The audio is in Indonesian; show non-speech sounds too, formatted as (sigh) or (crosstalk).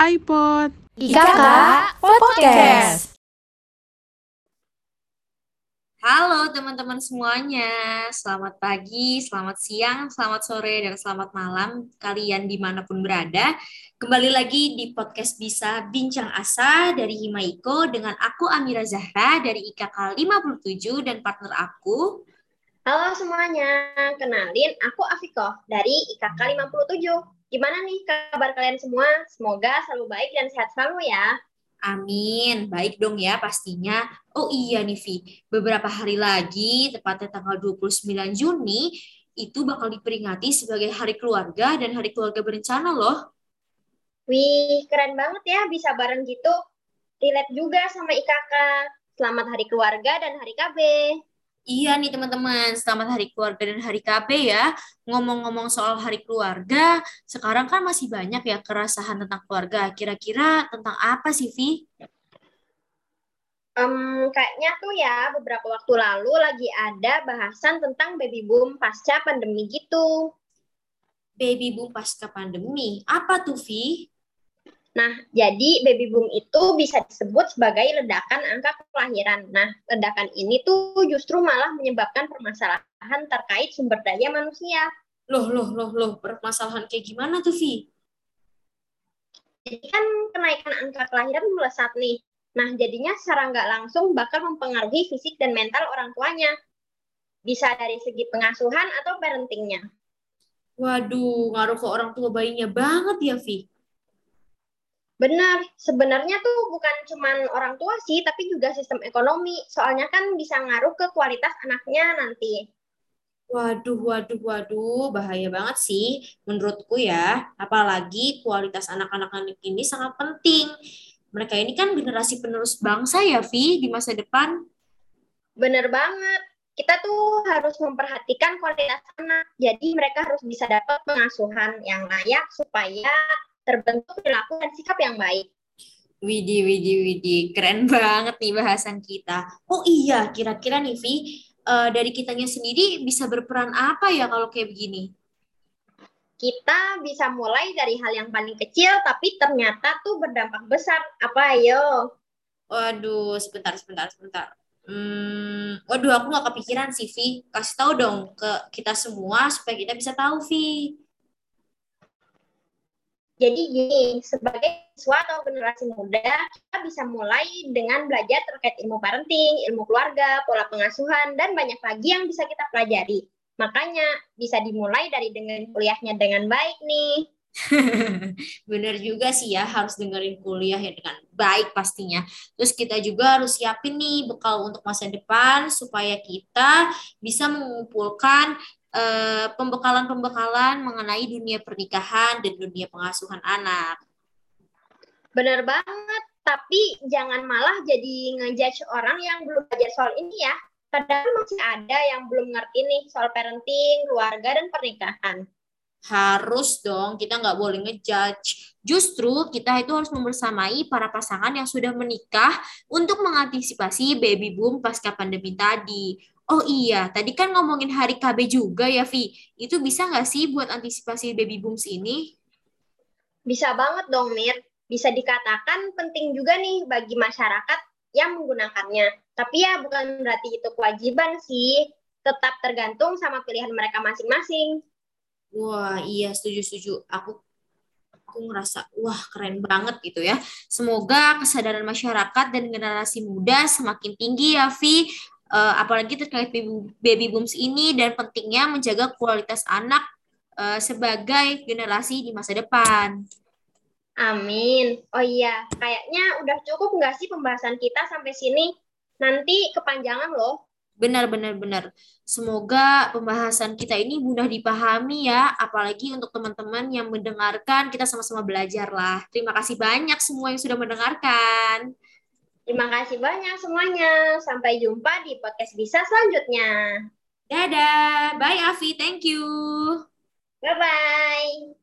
iPod. IKK Podcast. Halo teman-teman semuanya, selamat pagi, selamat siang, selamat sore, dan selamat malam kalian di mana pun berada. Kembali lagi di podcast Bisa Bincang Asa dari Himaiko dengan aku Amira Zahra dari IKK 57 dan partner aku. Halo semuanya, kenalin aku Afiko dari IKK 57. Gimana nih kabar kalian semua? Semoga selalu baik dan sehat selalu ya. Amin, baik dong ya pastinya. Oh iya nih Vi, beberapa hari lagi, tepatnya tanggal 29 Juni, itu bakal diperingati sebagai Hari Keluarga dan Hari Keluarga Berencana loh. Wih, keren banget ya bisa bareng gitu. Relate juga sama IKK. Selamat Hari Keluarga dan Hari KB. Iya nih teman-teman, selamat Hari Keluarga dan Hari KB ya. Ngomong-ngomong soal Hari Keluarga, sekarang kan masih banyak ya kerasahan tentang keluarga. Kira-kira tentang apa sih, Vi? Um, kayaknya tuh ya beberapa waktu lalu lagi ada bahasan tentang baby boom pasca pandemi gitu. Baby boom pasca pandemi, apa tuh, Vi? Nah, jadi baby boom itu bisa disebut sebagai ledakan angka kelahiran. Nah, ledakan ini tuh justru malah menyebabkan permasalahan terkait sumber daya manusia. Loh, loh, loh, loh, permasalahan kayak gimana tuh, Vi? Jadi kan kenaikan angka kelahiran melesat nih. Nah, jadinya secara nggak langsung bakal mempengaruhi fisik dan mental orang tuanya. Bisa dari segi pengasuhan atau parentingnya. Waduh, ngaruh ke orang tua bayinya banget ya, Vi? Benar, sebenarnya tuh bukan cuma orang tua sih, tapi juga sistem ekonomi. Soalnya kan bisa ngaruh ke kualitas anaknya nanti. Waduh, waduh, waduh, bahaya banget sih menurutku ya. Apalagi kualitas anak-anak ini sangat penting. Mereka ini kan generasi penerus bangsa ya, Vi, di masa depan. Bener banget. Kita tuh harus memperhatikan kualitas anak. Jadi mereka harus bisa dapat pengasuhan yang layak supaya terbentuk perilaku dan sikap yang baik. Widi, Widi, Widi, keren banget nih bahasan kita. Oh iya, kira-kira nih Vi, uh, dari kitanya sendiri bisa berperan apa ya kalau kayak begini? Kita bisa mulai dari hal yang paling kecil, tapi ternyata tuh berdampak besar. Apa ayo? Waduh, sebentar, sebentar, sebentar. Hmm, waduh, aku nggak kepikiran sih, Vi. Kasih tahu dong ke kita semua supaya kita bisa tahu, Vi. Jadi gini, sebagai siswa atau generasi muda, kita bisa mulai dengan belajar terkait ilmu parenting, ilmu keluarga, pola pengasuhan, dan banyak lagi yang bisa kita pelajari. Makanya bisa dimulai dari dengan kuliahnya dengan baik nih. (laughs) Bener juga sih ya, harus dengerin kuliah ya dengan baik pastinya. Terus kita juga harus siapin nih bekal untuk masa depan supaya kita bisa mengumpulkan pembekalan-pembekalan mengenai dunia pernikahan dan dunia pengasuhan anak. Benar banget, tapi jangan malah jadi ngejudge orang yang belum belajar soal ini ya. Padahal masih ada yang belum ngerti nih soal parenting, keluarga, dan pernikahan. Harus dong, kita nggak boleh ngejudge. Justru kita itu harus membersamai para pasangan yang sudah menikah untuk mengantisipasi baby boom pasca pandemi tadi. Oh iya, tadi kan ngomongin hari KB juga ya, Vi. Itu bisa nggak sih buat antisipasi baby booms ini? Bisa banget dong, Mir. Bisa dikatakan penting juga nih bagi masyarakat yang menggunakannya. Tapi ya bukan berarti itu kewajiban sih. Tetap tergantung sama pilihan mereka masing-masing. Wah, iya setuju-setuju. Aku aku ngerasa wah keren banget gitu ya. Semoga kesadaran masyarakat dan generasi muda semakin tinggi ya Vi uh, apalagi terkait baby, baby booms ini dan pentingnya menjaga kualitas anak uh, sebagai generasi di masa depan. Amin. Oh iya, kayaknya udah cukup nggak sih pembahasan kita sampai sini? Nanti kepanjangan loh. Benar, benar, benar. Semoga pembahasan kita ini mudah dipahami ya, apalagi untuk teman-teman yang mendengarkan, kita sama-sama belajar lah. Terima kasih banyak semua yang sudah mendengarkan. Terima kasih banyak semuanya. Sampai jumpa di podcast bisa selanjutnya. Dadah. Bye, Afi. Thank you. Bye-bye.